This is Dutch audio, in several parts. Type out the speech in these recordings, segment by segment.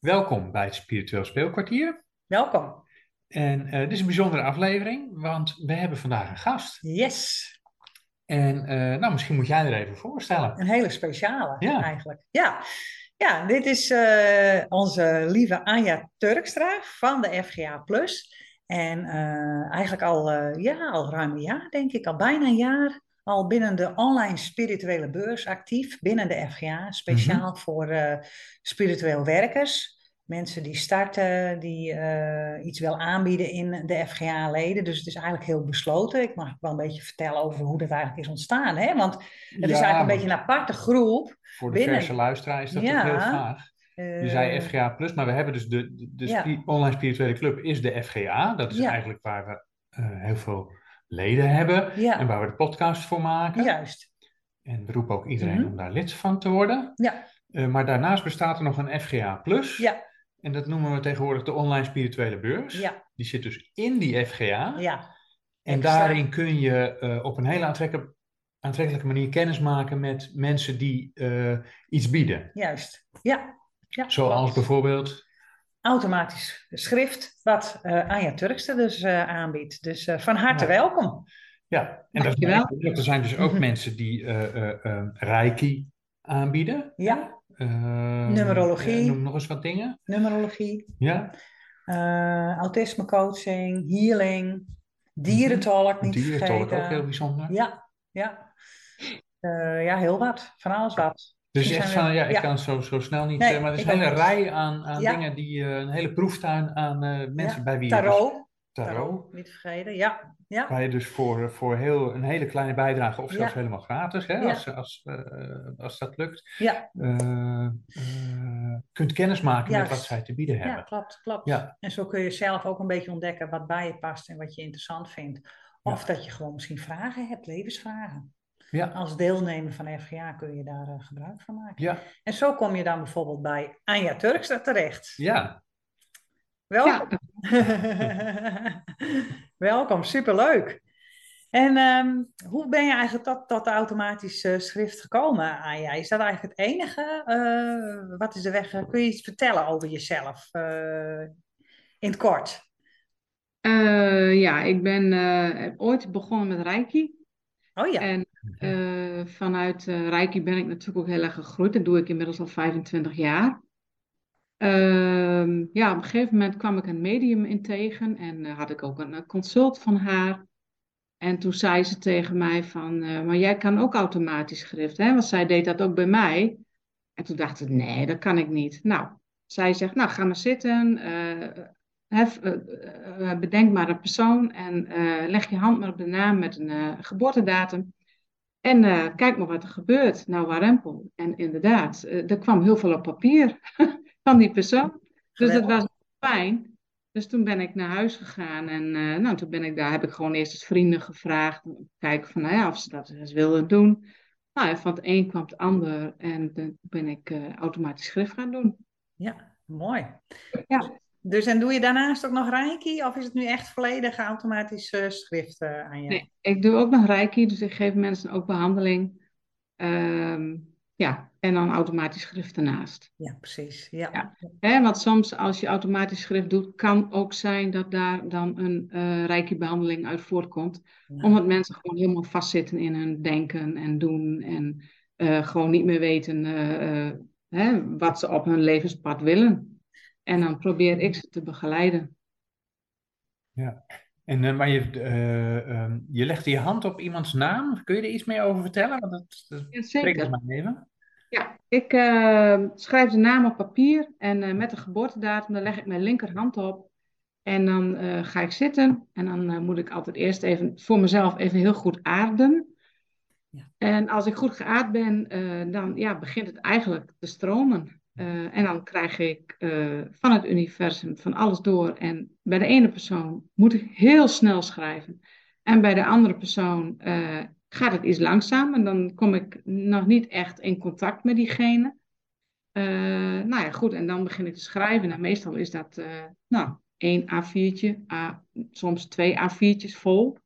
Welkom bij het Spiritueel Speelkwartier. Welkom. En eh, dit is een bijzondere aflevering, want we hebben vandaag een gast. Yes. En eh, nou, misschien moet jij er even voorstellen. Een hele speciale Ja. eigenlijk. Ja. ja, dit is eh, onze lieve Anja Turkstra van de FGA Plus. En eigenlijk al, ja, al ruim een jaar, denk ik, al bijna een jaar, al binnen de online spirituele beurs actief, binnen de FGA, speciaal voor eh, spiritueel werkers. Mensen die starten, die eh, iets wil aanbieden in de FGA-leden. Dus het is eigenlijk heel besloten. Ik mag wel een beetje vertellen over hoe dat eigenlijk is ontstaan. Hè? Want het is eigenlijk een beetje een aparte groep. Voor de binnen- verse luisteraar is dat Ja. heel vaag. Je zei Eh, FGA Plus, maar we hebben dus de, de, de Ja. spi- online spirituele club is de FGA. Dat is eigenlijk waar we heel veel leden hebben en waar we de podcast voor maken. juist. En we roepen ook iedereen Mhm. om daar lid van te worden. Ja, Eh, maar daarnaast bestaat er nog een FGA Plus. ja, En dat noemen we tegenwoordig de online spirituele beurs. ja, Die zit dus in die FGA. ja. En Exact. daarin kun je eh, op een hele aantrekkelijke, aantrekkelijke manier kennis maken met mensen die eh, iets bieden. Juist. Ja. ja Zoals klopt. bijvoorbeeld. Automatisch schrift, wat eh Anja Turkster dus eh, aanbiedt. Dus eh, van harte Ja. welkom. Ja, en dat eigenlijk- er zijn dus ook Mhm. mensen die Reiki aanbieden. Ja, Numerologie. noem nog eens wat dingen. numerologie, Ja, autisme coaching, healing, dierentolk niet te dierentolk ook heel bijzonder. Ja, ja. Ja, heel wat. Van alles wat. Dus echt van, ja, ik ja. kan het zo, zo snel niet, Nee, eh, maar er is een hele rij aan, aan Ja. dingen die, eh, een hele proeftuin aan eh, mensen Ja. bij wie je dus- Tarot. tarot, Niet te vergeten. Ja, ja. waar je dus voor, voor heel, een hele kleine bijdrage of zelfs Ja. helemaal gratis, hè, Ja. als, als, als dat lukt, Ja, eh, kunt kennis maken met wat zij te bieden ja, hebben. klopt, klopt. Ja. En zo kun je zelf ook een beetje ontdekken wat bij je past en wat je interessant vindt. Of dat je gewoon misschien vragen hebt, levensvragen. Ja, Als deelnemer van FGA kun je daar eh, gebruik van maken. ja, En zo kom je dan bijvoorbeeld bij Anja Turkstra terecht. ja. Welkom. Welkom, superleuk. En ehm, hoe ben je eigenlijk tot, tot de automatische schrift gekomen, Anja? Is dat eigenlijk het enige? Eh, wat is de weg? Kun je iets vertellen over jezelf? eh, in het kort. Eh, ja, ik ben eh, ooit begonnen met Reiki. Oh ja. En eh, vanuit eh, Reiki ben ik natuurlijk ook heel erg gegroeid. Dat doe ik inmiddels al 25 jaar. Ehm, ja, op een gegeven moment kwam ik een medium in tegen en eh, had ik ook een, consult van haar. En toen zei ze tegen mij van, eh, maar jij kan ook automatisch schrift, hè? Want zij deed dat ook bij mij. En toen dacht ik, nee, dat kan ik niet. Nou, zij zegt, nou, ga maar zitten. Eh, hef, eh, bedenk maar een persoon en eh, leg je hand maar op de naam met een geboortedatum. En kijk maar wat er gebeurt. Nou, warempel. En inderdaad, er kwam heel veel op papier van die persoon. Dus dat was fijn. Dus toen ben ik naar huis gegaan en nou, toen ben ik daar, heb ik gewoon eerst eens vrienden gevraagd. Kijken van, nou ja, of ze dat eens wilden doen. Nou, van het een kwam het ander en toen ben ik automatisch schrift gaan doen. Ja, mooi. Ja. Dus en doe je daarnaast ook nog Reiki? Of is het nu echt volledig automatisch eh, schrift aan je? Nee, ik doe ook nog Reiki, dus ik geef mensen ook behandeling. Ehm, ja, en dan automatisch schrift ernaast. Ja, precies. Ja. Want soms als je automatisch schrift doet, kan ook zijn dat daar dan een eh Reiki-behandeling uit voortkomt. Ja. Omdat mensen gewoon helemaal vastzitten in hun denken en doen en eh, gewoon niet meer weten hè, wat ze op hun levenspad willen. En dan probeer ik ze te begeleiden. Ja. En, eh, maar je, eh, ehm, je legde je hand op iemands naam. Kun je er iets meer over vertellen? Want dat, dat Ja, zeker. even. Ja, ik eh, schrijf de naam op papier en eh, met de geboortedatum, dan leg ik mijn linkerhand op. En dan eh, ga ik zitten en dan eh, moet ik altijd eerst even voor mezelf even heel goed aarden. Ja. En als ik goed geaard ben, eh, dan ja, begint het eigenlijk te stromen. Eh, en dan krijg ik eh, van het universum van alles door. En bij de ene persoon moet ik heel snel schrijven. En bij de andere persoon eh, gaat het iets langzaam. En dan kom ik nog niet echt in contact met diegene. Nou ja, goed. En dan begin ik te schrijven. En meestal is dat nou, één A4'tje, A, soms twee A4'tjes vol.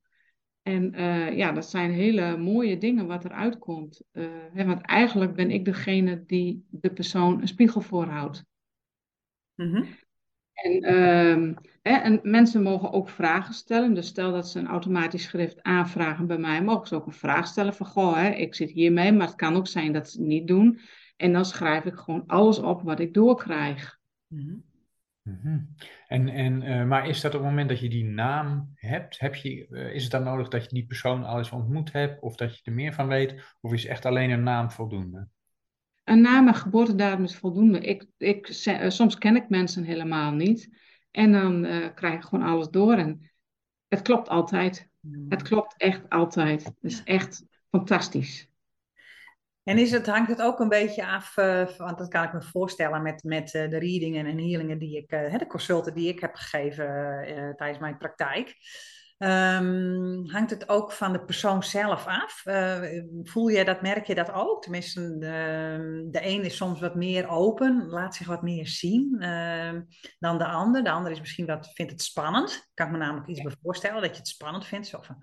En eh, ja, dat zijn hele mooie dingen wat eruit komt. Eh, hè, want eigenlijk ben ik degene die de persoon een spiegel voorhoudt. Mhm. En, ehm, hè, en mensen mogen ook vragen stellen. Dus stel dat ze een automatisch schrift aanvragen bij mij, mogen ze ook een vraag stellen van, goh, hè, ik zit hiermee, maar het kan ook zijn dat ze het niet doen. En dan schrijf ik gewoon alles op wat ik doorkrijg. Mhm. En, en, eh, maar is dat op het moment dat je die naam hebt, heb je, eh, is het dan nodig dat je die persoon al eens ontmoet hebt of dat je er meer van weet? Of is echt alleen een naam voldoende? Een naam en geboortedatum is voldoende. Ik, ik, eh, soms ken ik mensen helemaal niet. En dan eh, krijg ik gewoon alles door. En het klopt altijd. Het klopt echt altijd. Het is echt fantastisch. En is het, hangt het ook een beetje af, eh, want dat kan ik me voorstellen met, met eh, de readingen en healingen die ik, eh, de consulten die ik heb gegeven tijdens mijn praktijk. Ehm, hangt het ook van de persoon zelf af? Eh, voel je dat, merk je dat ook? Tenminste, de, de een is soms wat meer open, laat zich wat meer zien ehm, dan de ander. De ander is misschien wat, vindt het spannend. Kan ik me namelijk iets bij voorstellen dat je het spannend vindt. Zo van,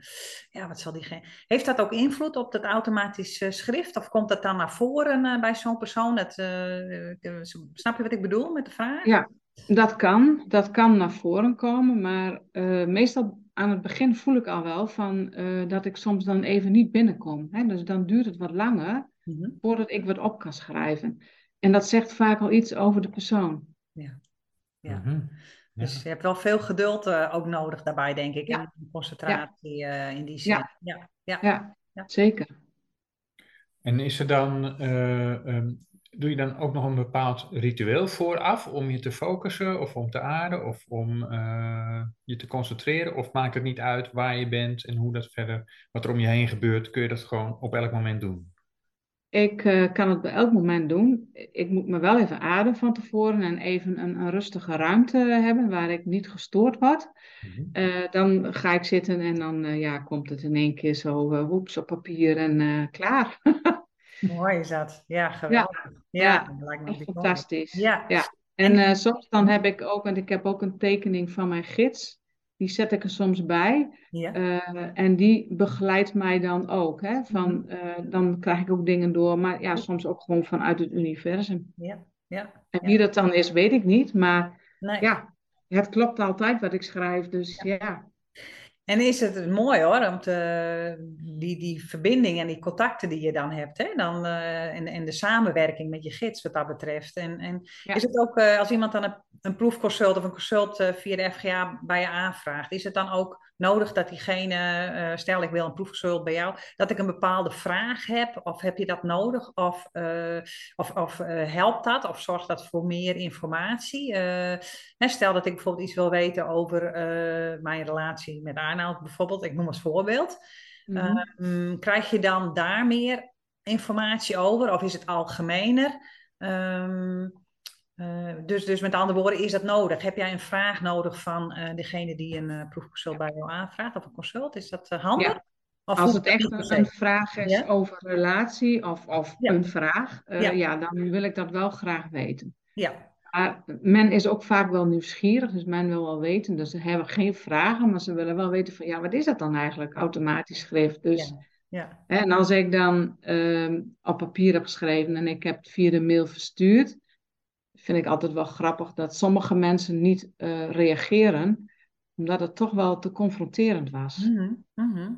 ja, wat zal diegene... Heeft dat ook invloed op het automatisch schrift? Of komt dat dan naar voren eh, bij zo'n persoon? Dat, eh, snap je wat ik bedoel met de vraag? Ja, dat kan. Dat kan naar voren komen. Maar meestal aan het begin voel ik al wel van, eh, dat ik soms dan even niet binnenkom. Hè? Dus dan duurt het wat langer Mhm. voordat ik wat op kan schrijven. En dat zegt vaak al iets over de persoon. Ja. Mhm. Ja. Dus je hebt wel veel geduld eh, ook nodig daarbij, denk ik. Ja. En concentratie eh, in die zin. Ja. Ja. Ja. Ja, Ja. zeker. En is er dan, eh, ehm, doe je dan ook nog een bepaald ritueel vooraf om je te focussen of om te aarden of om eh, je te concentreren? Of maakt het niet uit waar je bent en hoe dat verder, wat er om je heen gebeurt? Kun je dat gewoon op elk moment doen? Ik eh, kan het bij elk moment doen. Ik moet me wel even ademen van tevoren en even een, een rustige ruimte hebben waar ik niet gestoord word. Mhm. Eh, dan ga ik zitten en dan ja, ja, komt het in één keer zo hoeps op papier en klaar. Mooi is dat. Ja, geweldig. Ja, lijkt me fantastisch. Ja. Ja. En uh, soms dan heb ik ook, want ik heb ook een tekening van mijn gids. Die zet ik er soms bij. Ja. Uh, en die begeleidt mij dan ook. Hè? Van, uh, dan krijg ik ook dingen door. Maar ja, soms ook gewoon vanuit het universum. Ja. Ja. En wie dat dan is, weet ik niet. Maar Nee. ja, het klopt altijd wat ik schrijf. Dus ja. En is het mooi hoor, om te, die, die verbinding en die contacten die je dan hebt, hè? Dan, uh, en, en de samenwerking met je gids wat dat betreft. En, en Ja. is het ook, uh, als iemand dan een, een proefconsult of een consult uh, via de FGA bij je aanvraagt, is het dan ook nodig dat diegene, uh, stel ik wil een proefconsult bij jou, dat ik een bepaalde vraag heb? Of heb je dat nodig? Of, uh, of, of uh, helpt dat? Of zorgt dat voor meer informatie? Hè, stel dat ik bijvoorbeeld iets wil weten over mijn relatie met Arnoud bijvoorbeeld, ik noem als voorbeeld. Mhm. Um, krijg je dan daar meer informatie over? Of is het algemener? Um, uh, dus, dus met andere woorden, is dat nodig? Heb jij een vraag nodig van uh, degene die een uh, proefconsult bij jou aanvraagt of een consult? Is dat handig? Ja. Of Als het echt een, een vraag is Ja? over relatie of, of Ja. een vraag, eh, Ja. dan wil ik dat wel graag weten. Ja, Maar men is ook vaak wel nieuwsgierig, dus men wil wel weten. Dus ze hebben geen vragen, maar ze willen wel weten van ja, wat is dat dan eigenlijk, automatisch schrift? Dus, ja, en als ik dan ehm, op papier heb geschreven en ik heb het via de mail verstuurd, vind ik altijd wel grappig dat sommige mensen niet eh, reageren, omdat het toch wel te confronterend was.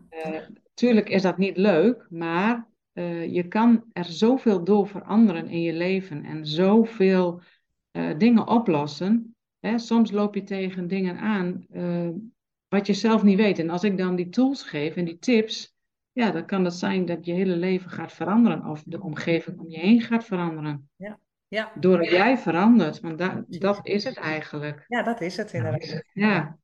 Eh, tuurlijk is dat niet leuk, maar eh, je kan er zoveel door veranderen in je leven en zoveel dingen oplossen. Hè? Soms loop je tegen dingen aan wat je zelf niet weet. En als ik dan die tools geef en die tips, ja, dan kan het zijn dat je hele leven gaat veranderen of de omgeving om je heen gaat veranderen. Ja, Doordat jij verandert, want da- dat is het eigenlijk. ja, dat is het inderdaad. Ja,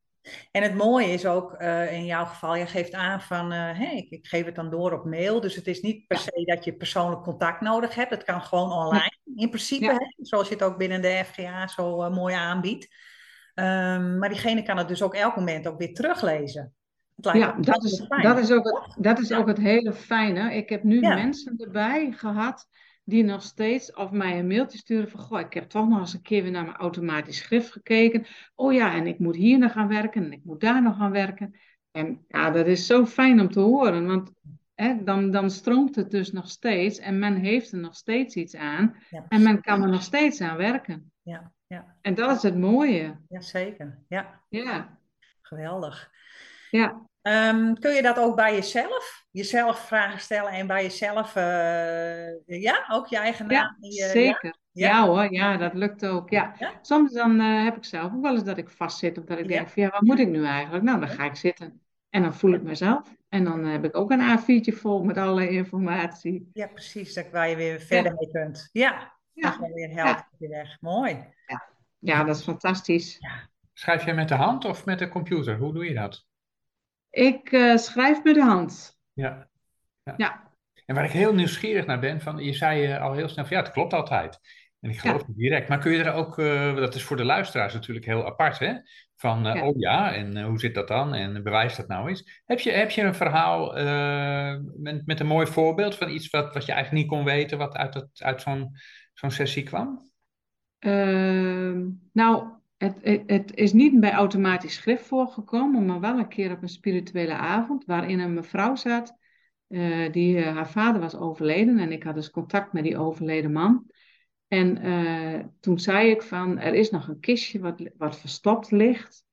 En het mooie is ook eh, in jouw geval, je geeft aan van, eh, hey, ik, ik geef het dan door op mail. Dus het is niet per se dat je persoonlijk contact nodig hebt. Het kan gewoon online in principe, Ja. hè, zoals je het ook binnen de FGA zo eh, mooi aanbiedt. Ehm, maar diegene kan het dus ook elk moment ook weer teruglezen. Ja dat, is, fijn. dat, is ook het, dat is Ja. ook het hele fijne. Ik heb nu Ja. mensen erbij gehad die nog steeds of mij een mailtje sturen van... Goh, ik heb toch nog eens een keer weer naar mijn automatisch schrift gekeken. Oh ja, en ik moet hier nog gaan werken en ik moet daar nog gaan werken. En ja, dat is zo fijn om te horen, want hè, dan, dan stroomt het dus nog steeds... en men heeft er nog steeds iets aan Ja, en men kan er nog steeds aan werken. ja, ja. En dat is het mooie. Ja, zeker. Ja, Ja, geweldig. ja. Ehm, kun je dat ook bij jezelf? Jezelf vragen stellen en bij jezelf, eh, ja, ook je eigen naam? Ja, je- zeker. Ja? Ja hoor, ja, dat lukt ook. Ja. Ja? Soms dan eh, heb ik zelf ook wel eens dat ik vastzit of dat ik Ja. denk van ja, wat moet ik nu eigenlijk? Nou, dan ga ik zitten. En dan voel ik mezelf. En dan heb ik ook een A4'tje vol met alle informatie. Ja, precies, dat waar je weer verder mee kunt. Ja, dat Ja, gewoon weer helpt op je weg. Mooi. ja, dat is fantastisch. Schrijf jij met de hand of met de computer? Hoe doe je dat? Ik eh, schrijf met de hand. Ja. Ja, En waar ik heel nieuwsgierig naar ben, van, je zei eh, al heel snel van ja, het klopt altijd. En ik geloof het direct. Maar kun je er ook, eh, dat is voor de luisteraars natuurlijk heel apart, hè? Van, Ja. oh ja, en hoe zit dat dan? En bewijs dat nou eens. Heb je, heb je een verhaal met, met een mooi voorbeeld van iets wat, wat je eigenlijk niet kon weten, wat uit, dat, uit zo'n zo'n sessie kwam? Ehm, nou, het, het, het is niet bij automatisch schrift voorgekomen, maar wel een keer op een spirituele avond waarin een mevrouw zat eh, die eh, haar vader was overleden en ik had dus contact met die overleden man. En eh, toen zei ik van, er is nog een kistje wat, wat verstopt ligt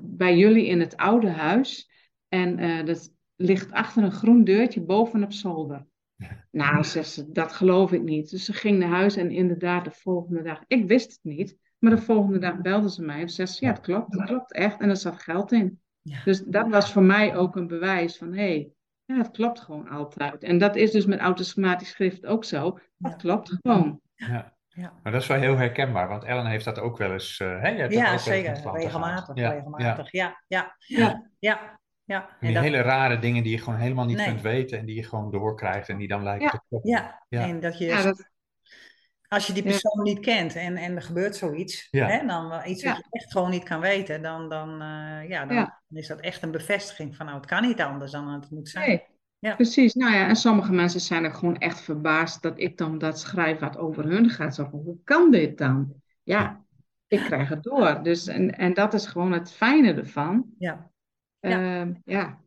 bij jullie in het oude huis. En dat ligt achter een groen deurtje boven op zolder. Nou, zegt ze, dat geloof ik niet. Dus ze ging naar huis en inderdaad de volgende dag, ik wist het niet, maar de volgende dag belde ze mij en zei ze, ja, het klopt, het klopt echt. En er zat geld in. Ja. Dus dat was voor mij ook een bewijs van, hé, hey, ja, het klopt gewoon altijd. En dat is dus met autoschematisch schrift ook zo. Ja. Het klopt gewoon. Ja. Ja. Maar dat is wel heel herkenbaar, want Ellen heeft dat ook wel eens. eh, hè? Je hebt dat ook wel Ja, zeker. Regelmatig, gehad. Ja, ja. regelmatig. Ja, ja, Ja. ja, ja. En En die dat, hele rare dingen die je gewoon helemaal niet Nee. kunt weten en die je gewoon doorkrijgt en die dan lijken Ja. te kloppen. ja. Ja. en dat je, Ja, dat, als je die persoon niet kent en, en er gebeurt zoiets, hè, dan iets wat je echt gewoon niet kan weten, dan, dan, eh, ja, dan, Ja. dan is dat echt een bevestiging van, nou, het kan niet anders dan het moet zijn. nee, Ja. precies. Nou ja, en sommige mensen zijn ook gewoon echt verbaasd dat ik dan dat schrijf wat over hun gaat. Zo van, hoe kan dit dan? Ja, ik krijg het door. Dus, en, en dat is gewoon het fijne ervan. Ja. Ja. Ehm, ja.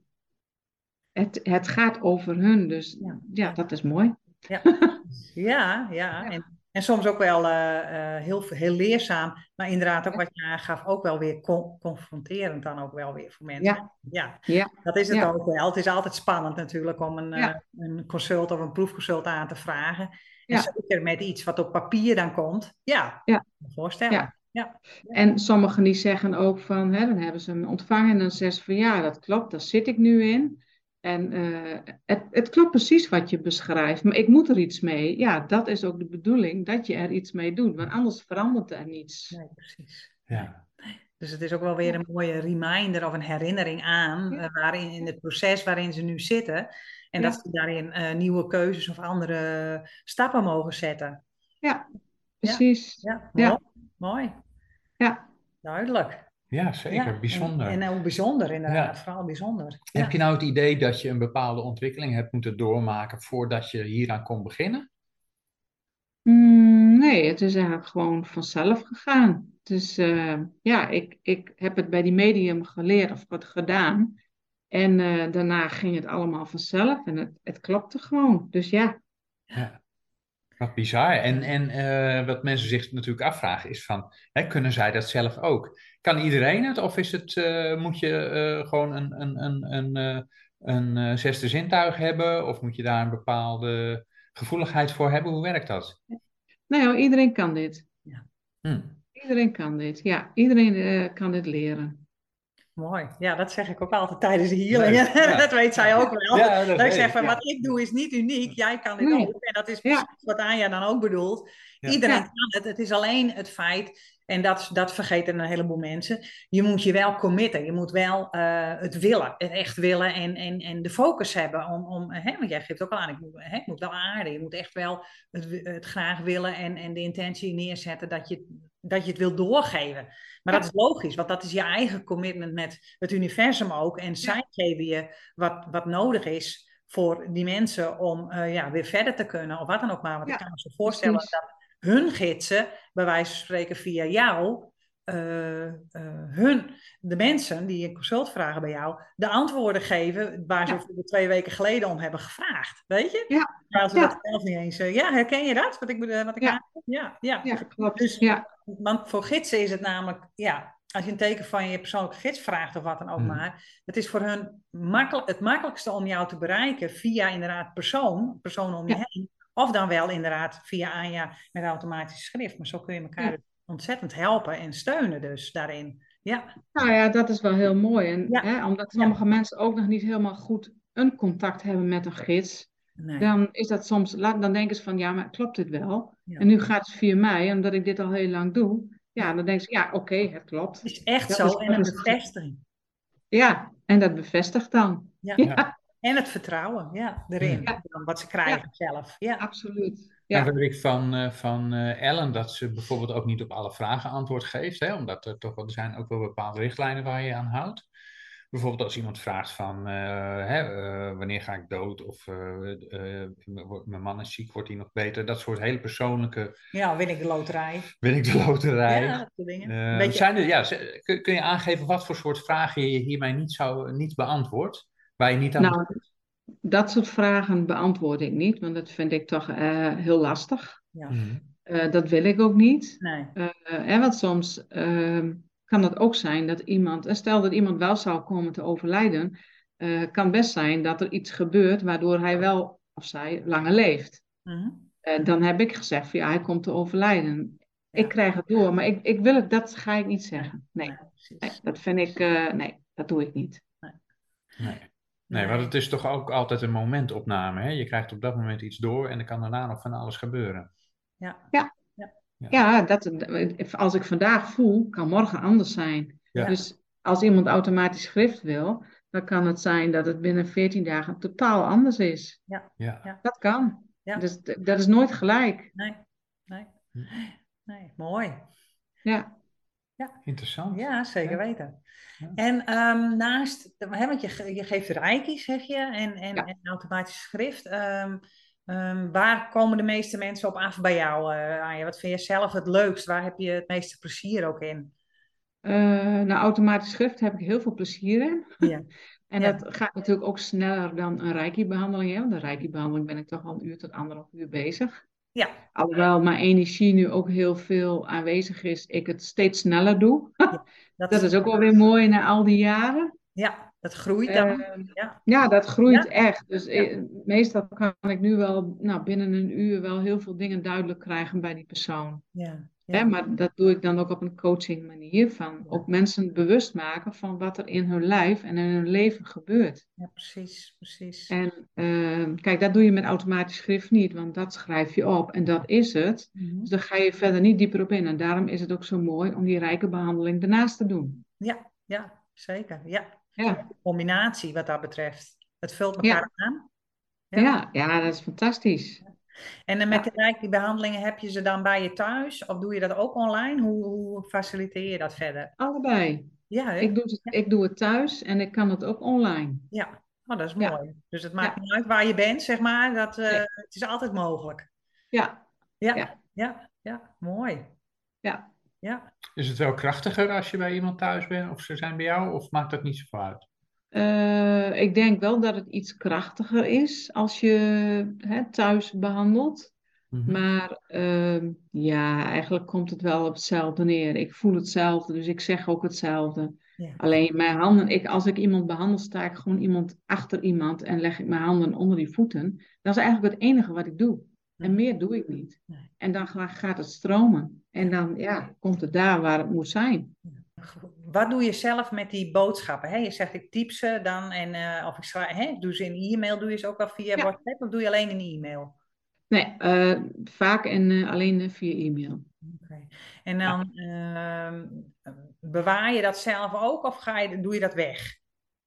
Het, het gaat over hun, dus Ja. ja, dat is mooi. Ja, ja, ja. En, en soms ook wel eh, eh, heel, heel leerzaam, maar inderdaad ook wat je aangaf, ook wel weer con- confronterend dan ook wel weer voor mensen. Ja. Ja, Ja, dat is het Ja. ook wel. Het is altijd spannend natuurlijk om een, Ja. eh, een consult of een proefconsult aan te vragen. En zeker met iets wat op papier dan komt. Ja, Ja. voorstellen. Ja. Ja. En sommigen die zeggen ook van, hè, dan hebben ze hem ontvangen en dan zeggen ze van ja, dat klopt, daar zit ik nu in. En eh, het, het klopt precies wat je beschrijft, maar ik moet er iets mee. Ja, dat is ook de bedoeling, dat je er iets mee doet, want anders verandert er niets. Nee, precies. Ja. Dus het is ook wel weer een mooie reminder of een herinnering aan Ja. eh, waarin in het proces waarin ze nu zitten. En Ja. dat ze daarin eh, nieuwe keuzes of andere stappen mogen zetten. Ja, precies. Ja, Ja. mooi. mooi. Ja. Duidelijk. Ja, zeker. Ja, Bijzonder. En, en ook bijzonder inderdaad, Ja. vooral bijzonder. Ja. Heb je nou het idee dat je een bepaalde ontwikkeling hebt moeten doormaken voordat je hieraan kon beginnen? Mm, nee, het is eigenlijk gewoon vanzelf gegaan. Dus eh, ja, ik, ik heb het bij die medium geleerd of wat gedaan. En eh, daarna ging het allemaal vanzelf en het, het klopte gewoon. Dus ja, Ja. Wat bizar. En, en eh, wat mensen zich natuurlijk afvragen is van, hè, kunnen zij dat zelf ook? Kan iedereen het of is het, eh, moet je eh, gewoon een, een, een, een, een zesde zintuig hebben of moet je daar een bepaalde gevoeligheid voor hebben? Hoe werkt dat? nou ja, iedereen kan dit. Hm. Iedereen kan dit. Ja, iedereen kan dit leren. Mooi. Ja, dat zeg ik ook altijd tijdens de healing. Leuk, ja. dat weet zij ook wel. Ja, dat dat ik zeg van, ja. wat ik doe is niet uniek. Jij kan dit Nee. ook. En dat is Ja. precies wat Anja dan ook bedoelt. Ja. Iedereen Ja. kan het. Het is alleen het feit, en dat, dat vergeten een heleboel mensen. Je moet je wel committen. Je moet wel eh, het willen. Het echt willen en, en, en de focus hebben. Om, om, hè, want jij geeft ook al aan, ik moet, hè, ik moet wel aarden. Je moet echt wel het, het graag willen en, en de intentie neerzetten dat je, dat je het wil doorgeven. Maar Ja. dat is logisch, want dat is je eigen commitment met het universum ook. En zij geven je wat, wat nodig is voor die mensen om eh, ja, weer verder te kunnen. Of wat dan ook maar. Want Ja, ik kan me zo voorstellen precies. dat hun gidsen, bij wijze van spreken via jou, eh, eh, hun, de mensen die een consult vragen bij jou, de antwoorden geven waar ze Ja. twee weken geleden om hebben gevraagd. Weet je? Ja, ze Ja. dat zelf niet eens... ja, herken je dat? Wat ik, wat ik Ja. aan- ja, ja. Ja, klopt. Dus- ja, Want voor gidsen is het namelijk, ja, als je een teken van je persoonlijke gids vraagt of wat dan ook Hmm. maar, het is voor hun makkel, het makkelijkste om jou te bereiken via inderdaad persoon, personen om je Ja. heen, of dan wel inderdaad via Anja met automatisch schrift. Maar zo kun je elkaar Ja. ontzettend helpen en steunen dus daarin. Ja, nou ja, dat is wel heel mooi. En, Ja. hè, omdat sommige mensen ook nog niet helemaal goed een contact hebben met een gids, nee. dan is dat soms, laat- dan denken ze van ja, maar klopt dit wel? Ja. En nu gaat het via mij, omdat ik dit al heel lang doe. Ja, dan denken ze ja, oké, het klopt. Het is echt Dat zo is- en dat een bevestiging. Ja, en dat bevestigt dan. Ja. Ja. En het vertrouwen, ja, erin, Ja. wat ze krijgen zelf. Ja. Absoluut. Ja. Weet ik van, eh, van eh, Ellen dat ze bijvoorbeeld ook niet op alle vragen antwoord geeft. Hè, omdat er toch wel, er zijn ook wel bepaalde richtlijnen waar je aan houdt. Bijvoorbeeld als iemand vraagt van eh, hè, eh, wanneer ga ik dood of eh, eh, mijn man is ziek, wordt hij nog beter. Dat soort hele persoonlijke, ja, win ik de loterij. ben ik de loterij. Ja, dat soort dingen. Beetje- zijn er, ja, kun, kun je aangeven wat voor soort vragen je hiermee niet, zou, niet beantwoordt? Waar je niet aan Nou, dat soort vragen beantwoord ik niet, want dat vind ik toch eh, heel lastig. ja. Mhm. Eh, dat wil ik ook niet. Nee. Eh, hè, want soms ehm, kan het ook zijn dat iemand, en stel dat iemand wel zou komen te overlijden, eh, kan best zijn dat er iets gebeurt waardoor hij wel of zij langer leeft. Mhm. Eh, dan heb ik gezegd van ja, hij komt te overlijden. Ja. Ik krijg het door, maar ik, ik wil het, dat ga ik niet zeggen. Nee, Nee, nee dat vind ik, eh, nee, dat doe ik niet. Nee. Nee, want het is toch ook altijd een momentopname. Hè? Je krijgt op dat moment iets door en er kan daarna nog van alles gebeuren. Ja. Ja, dat, als ik vandaag voel, kan morgen anders zijn. Ja. Dus als iemand automatisch schrift wil, dan kan het zijn dat het binnen 14 dagen totaal anders is. Ja. Ja. Dat kan. Ja. Dus dat is nooit gelijk. Nee, nee, Hm. nee, mooi. Ja. Interessant. Ja, zeker Ja. weten. Ja. En ehm, naast, hè, want je, je geeft reiki, zeg je, en, en, Ja. en automatisch schrift. ehm, ehm, waar komen de meeste mensen op af bij jou, Anja? Wat vind je zelf het leukst? Waar heb je het meeste plezier ook in? Eh, nou, automatisch schrift heb ik heel veel plezier in. Ja. En Ja. dat gaat natuurlijk ook sneller dan een reiki-behandeling. Hè? Want een reiki-behandeling ben ik toch al een uur tot anderhalf uur bezig. Ja, Alhoewel mijn energie nu ook heel veel aanwezig is, ik het steeds sneller doe. dat, Dat is ook wel weer mooi na al die jaren. Ja, dat groeit dan. Ehm, ja. ja, dat groeit Ja. echt. Dus Ja. eh, meestal kan ik nu wel nou, binnen een uur wel heel veel dingen duidelijk krijgen bij die persoon. Ja, Hè, ja. maar dat doe ik dan ook op een coaching manier. Van ook mensen bewust maken van wat er in hun lijf en in hun leven gebeurt. ja, precies, precies. En ehm, kijk, dat doe je met automatisch schrift niet, want dat schrijf je op en dat is het. Mhm. Dus daar ga je verder niet dieper op in. En daarom is het ook zo mooi om die rijke behandeling daarnaast te doen. Ja, ja, zeker. Ja, Ja, combinatie wat dat betreft. Het vult Ja. elkaar aan. Ja. ja. ja, dat is fantastisch. En dan met de rijke behandelingen heb je ze dan bij je thuis? Of doe je dat ook online? Hoe, hoe faciliteer je dat verder? Allebei. Ja? Ik doe, het, ik doe het thuis en ik kan het ook online. ja. Oh, dat is mooi. Dus het maakt niet uit waar je bent, zeg maar. Dat, eh. Het is altijd mogelijk. Ja, Ja, Ja. ja, ja, mooi. ja. Ja. Is het wel krachtiger als je bij iemand thuis bent of ze zijn bij jou? Of maakt dat niet zoveel uit? Eh, ik denk wel dat het iets krachtiger is als je hè, thuis behandelt. Mhm. Maar ehm, ja, eigenlijk komt het wel op hetzelfde neer. Ik voel hetzelfde, dus ik zeg ook hetzelfde. Ja. Alleen mijn handen, ik, als ik iemand behandel, sta ik gewoon iemand achter iemand en leg ik mijn handen onder die voeten. Dat is eigenlijk het enige wat ik doe. En meer doe ik niet. En dan ga- gaat het stromen. En dan ja, komt het daar waar het moet zijn. Wat doe je zelf met die boodschappen? Hè? Je zegt ik typ ze dan en eh, of ik schrijf, hè? Doe ze in e-mail, doe je ze ook wel via Ja. WhatsApp of doe je alleen in e-mail? Nee, eh, vaak en eh, alleen via e-mail. Oké. En dan ehm, bewaar je dat zelf ook of ga je, doe je dat weg?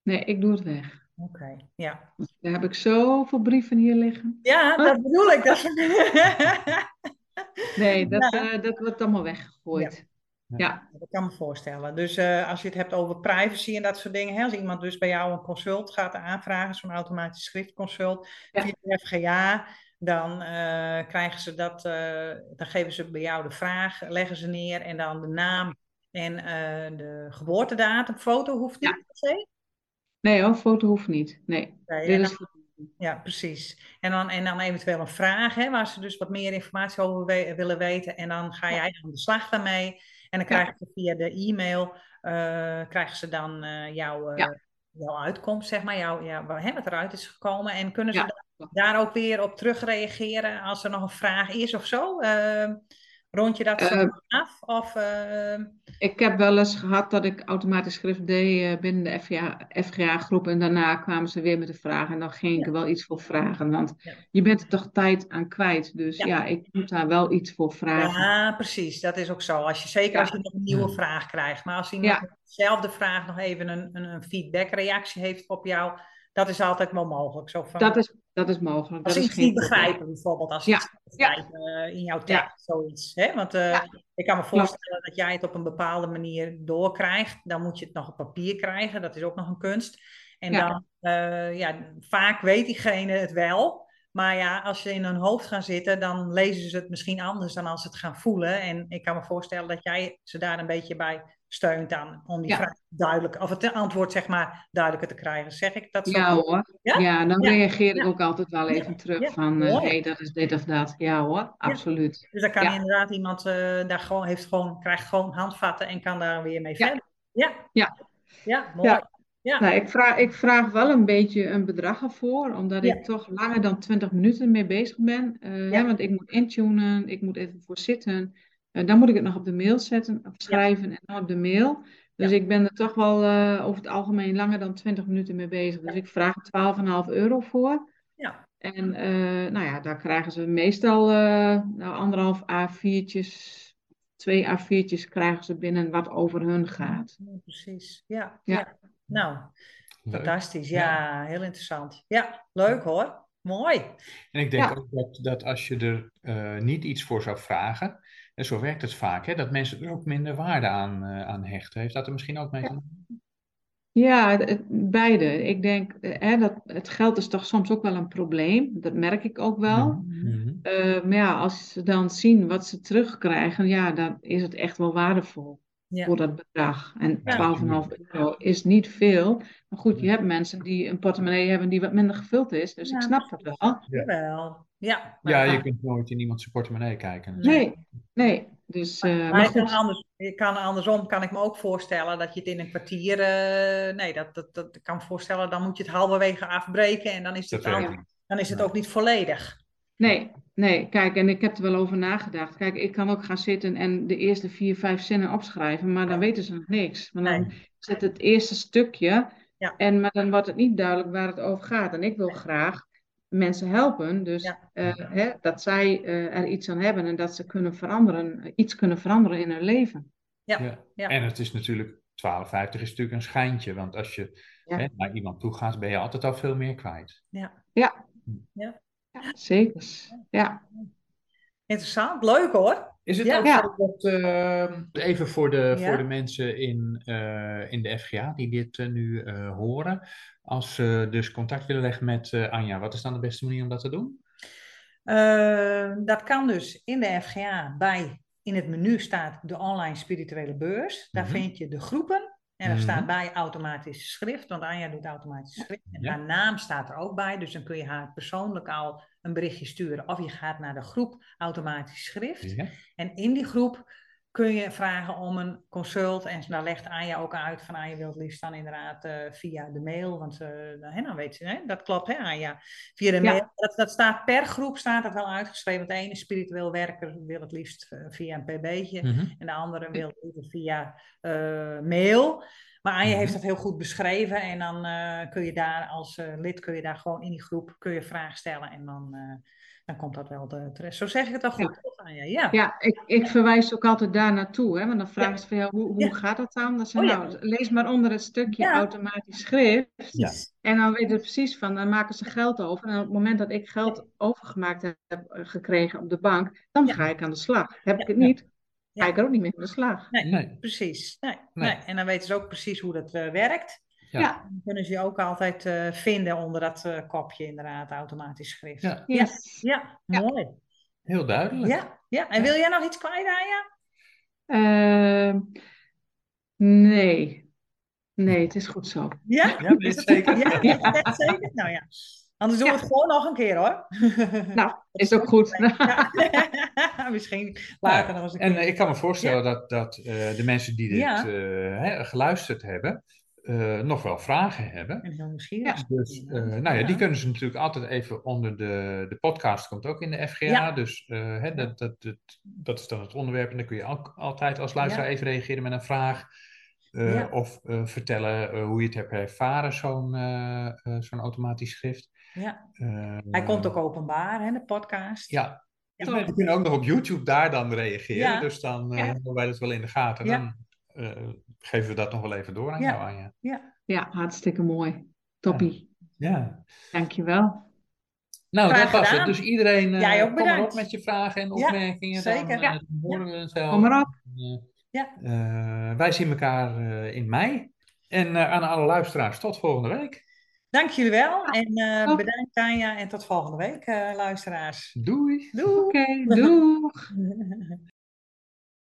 Nee, ik doe het weg. Oké, ja. Daar heb ik zoveel brieven hier liggen. Ja, dat bedoel ik. Dat... Nee, dat, eh, dat wordt allemaal weggegooid. Ja, Dat kan me voorstellen. Dus eh, als je het hebt over privacy en dat soort dingen, hè, als iemand dus bij jou een consult gaat aanvragen, zo'n automatisch schriftconsult Ja. via de FGA, dan eh, krijgen ze dat, eh, dan geven ze bij jou de vraag, leggen ze neer en dan de naam en eh, de geboortedatum. Foto hoeft niet Ja. per se. nee hoor, foto hoeft niet. Nee, Nee, dit en is dan, voor- ja, precies. En dan, en dan eventueel een vraag, hè, waar ze dus wat meer informatie over we- willen weten. En dan ga jij aan de slag daarmee. En dan krijgen ze via de e-mail, eh, krijgen ze dan eh, jouw, eh, jouw uitkomst, zeg maar, jouw, ja, hè, wat eruit is gekomen. En kunnen ze Ja. da- daar ook weer op terugreageren als er nog een vraag is of zo? Rond je dat zo Eh, af? Of, eh, Ik heb wel eens gehad dat ik automatisch schrift deed eh, binnen de FGA, FGA-groep en daarna kwamen ze weer met de vraag en dan ging ik er wel iets voor vragen, want Ja. je bent er toch tijd aan kwijt. Dus Ja. ja, ik moet daar wel iets voor vragen. Ja, precies. Dat is ook zo. Als je, zeker als je nog een nieuwe vraag krijgt. Maar als iemand dezelfde vraag nog even een, een, een feedback-reactie heeft op jou, dat is altijd wel mogelijk. Zo van, Dat is, dat is mogelijk. als dat is iets niet begrijpen, bijvoorbeeld. Als Ja. iets begrijpen eh, in jouw Ja. tekst, zoiets. Hè? Want eh, ik kan me voorstellen dat jij het op een bepaalde manier doorkrijgt. Dan moet je het nog op papier krijgen. Dat is ook nog een kunst. En dan, eh, ja, vaak weet diegene het wel. Maar ja, als je in hun hoofd gaat zitten, dan lezen ze het misschien anders dan als ze het gaan voelen. En ik kan me voorstellen dat jij ze daar een beetje bij steunt aan om die Ja. vraag duidelijk, of het antwoord zeg maar duidelijker te krijgen. Zeg ik dat zo? Ja hoor. Ja? Ja, dan Ja. reageer ik ook altijd wel even terug van, eh Mooi. hey, dat is dit of dat. Ja hoor, absoluut. Dus dan kan inderdaad iemand eh, daar gewoon, heeft gewoon, krijgt gewoon handvatten en kan daar weer mee verder. Ja. Ja. Ja, mooi. Ja. Nou, ik vraag, ik vraag wel een beetje een bedrag ervoor, omdat Ja. ik toch langer dan 20 minuten mee bezig ben. Eh, Ja. want ik moet intunen, ik moet even voor zitten. Eh, dan moet ik het nog op de mail zetten, of schrijven en dan op de mail. Dus ik ben er toch wel eh, over het algemeen langer dan 20 minuten mee bezig. Dus ik vraag er 12,5 euro voor. Ja. En nou ja, daar krijgen ze meestal nou, anderhalf A4'tjes, twee A4'tjes krijgen ze binnen wat over hun gaat. Ja, precies. Ja. Ja. ja. Nou, Leuk. fantastisch. Ja, heel interessant. Ja, leuk hoor. Mooi. En ik denk Ja. ook dat, dat als je er eh, niet iets voor zou vragen, en zo werkt het vaak, hè, dat mensen er ook minder waarde aan, eh, aan hechten. Heeft dat er misschien ook mee te maken? Ja, beide. Ik denk, hè, dat het geld is toch soms ook wel een probleem. Dat merk ik ook wel. Mhm. Eh, maar ja, als ze dan zien wat ze terugkrijgen, ja, dan is het echt wel waardevol Ja. voor dat bedrag. En Ja. 12,5 euro is niet veel. Maar goed, je hebt mensen die een portemonnee hebben die wat minder gevuld is. Dus Ja, ik snap dat wel. Ja. Ja, maar- je kunt nooit in iemand zijn portemonnee kijken. Nee, nee. Dus, eh, Maar maar je kan goed. anders, je kan andersom kan ik me ook voorstellen dat je het in een kwartier. eh, nee, dat, dat, dat ik kan me voorstellen, dan moet je het halverwege afbreken en dan is het, dan, is het ook niet volledig. Nee, nee, kijk, en ik heb er wel over nagedacht. Kijk, ik kan ook gaan zitten en de eerste vier, vijf zinnen opschrijven, maar dan weten ze nog niks. Want dan Nee. zit het eerste stukje, Ja. en, maar dan wordt het niet duidelijk waar het over gaat. En ik wil graag mensen helpen, dus Ja. eh, hè, dat zij eh, er iets aan hebben en dat ze kunnen veranderen, iets kunnen veranderen in hun leven. Ja. Ja. Ja. En het is natuurlijk, 12,50 is natuurlijk een schijntje, want als je Ja. hè, naar iemand toe gaat, ben je altijd al veel meer kwijt. Ja, zeker. Ja, Interessant, leuk hoor. Is het Ja. ook Ja. dat, eh, even voor de, Ja. voor de mensen in, eh, in de FGA die dit eh, nu eh, horen, als ze dus contact willen leggen met eh, Anja, wat is dan de beste manier om dat te doen? Eh, dat kan dus in de FGA bij, in het menu staat de online spirituele beurs. Daar Mhm. vind je de groepen. En daar Mhm. staat bij automatisch schrift, want Anja doet automatisch schrift. En Ja. haar naam staat er ook bij, dus dan kun je haar persoonlijk al een berichtje sturen. Of je gaat naar de groep automatisch schrift. Ja. En in die groep kun je vragen om een consult. En daar legt Anja ook uit van Anja wil het liefst dan inderdaad eh, via de mail. Want eh, hè, dan weet ze, hè, dat klopt hè Anja. Via de Ja. mail. Dat, dat staat per groep staat het wel uitgeschreven. De ene spiritueel werker wil het liefst eh, via een pb'tje. Mhm. En de andere wil het via mail. Maar Anja Mhm. heeft dat heel goed beschreven. En dan kun je daar als lid kun je daar gewoon in die groep kun je vragen stellen. En dan, dan komt dat wel de- terecht. Zo zeg ik het al goed, Ja. Ja. ja ik, ik verwijs ook altijd daar naartoe, hè, want dan vragen Ja. ze van ja, hoe, hoe Ja. gaat dat dan? Dan zeg Oh, nou, lees maar onder het stukje Ja. automatisch schrift. Ja. En dan weten we precies van, dan maken ze geld over. En op het moment dat ik geld overgemaakt heb eh, gekregen op de bank, dan Ja. ga ik aan de slag. Heb ik het niet, Ja. ga ik er ook niet mee aan de slag. Nee, Nee. precies. Nee, Nee. nee. En dan weten ze ook precies hoe dat eh, werkt. Ja. Ja. Dan kunnen ze je ook altijd eh, vinden onder dat eh, kopje, inderdaad, automatisch schrift. Ja, Yes. Ja, Ja. mooi. heel duidelijk. Ja, ja. En wil jij nog iets kwijt, Anja? Ehm, nee. Nee, het is goed zo. Ja? Ja, het zeker? Ja, zeker. Nou ja. Anders doen we Ja. het gewoon nog een keer hoor. Nou, is ook goed. Ja. Misschien later nog eens een En keer. eh, ik kan me voorstellen dat, dat eh, de mensen die dit eh, geluisterd hebben, eh, nog wel vragen hebben. En heel nieuwsgierig. Dus eh, nou ja, die kunnen ze natuurlijk altijd even onder de, de podcast, komt ook in de FGA. Ja. Dus eh, hè, dat, dat, dat, dat is dan het onderwerp. En dan kun je ook altijd als luisteraar even reageren met een vraag. Of vertellen hoe je het hebt ervaren, zo'n zo'n automatisch schrift. Ja. Hij komt ook openbaar, hè, de podcast. Ja. Mensen kunnen ook nog op YouTube daar dan reageren. Dus dan hebben wij dat wel in de gaten. Ja. Dan geven we dat nog wel even door aan Ja. jou, Anja. Ja, hartstikke mooi. Toppie. Ja. Dankjewel. Nou, Graag dat was het. Dus iedereen, eh, Jij ook kom maar op met je vragen en Ja, opmerkingen. Dan, zeker. eh, Ja. dan horen we het wel. Kom maar op. Eh, Ja. eh, wij zien elkaar eh, in mei. En eh, aan alle luisteraars, tot volgende week. Dank jullie wel. En eh, bedankt Tanja. En tot volgende week, eh, luisteraars. Doei! Doei! Oké, doeg.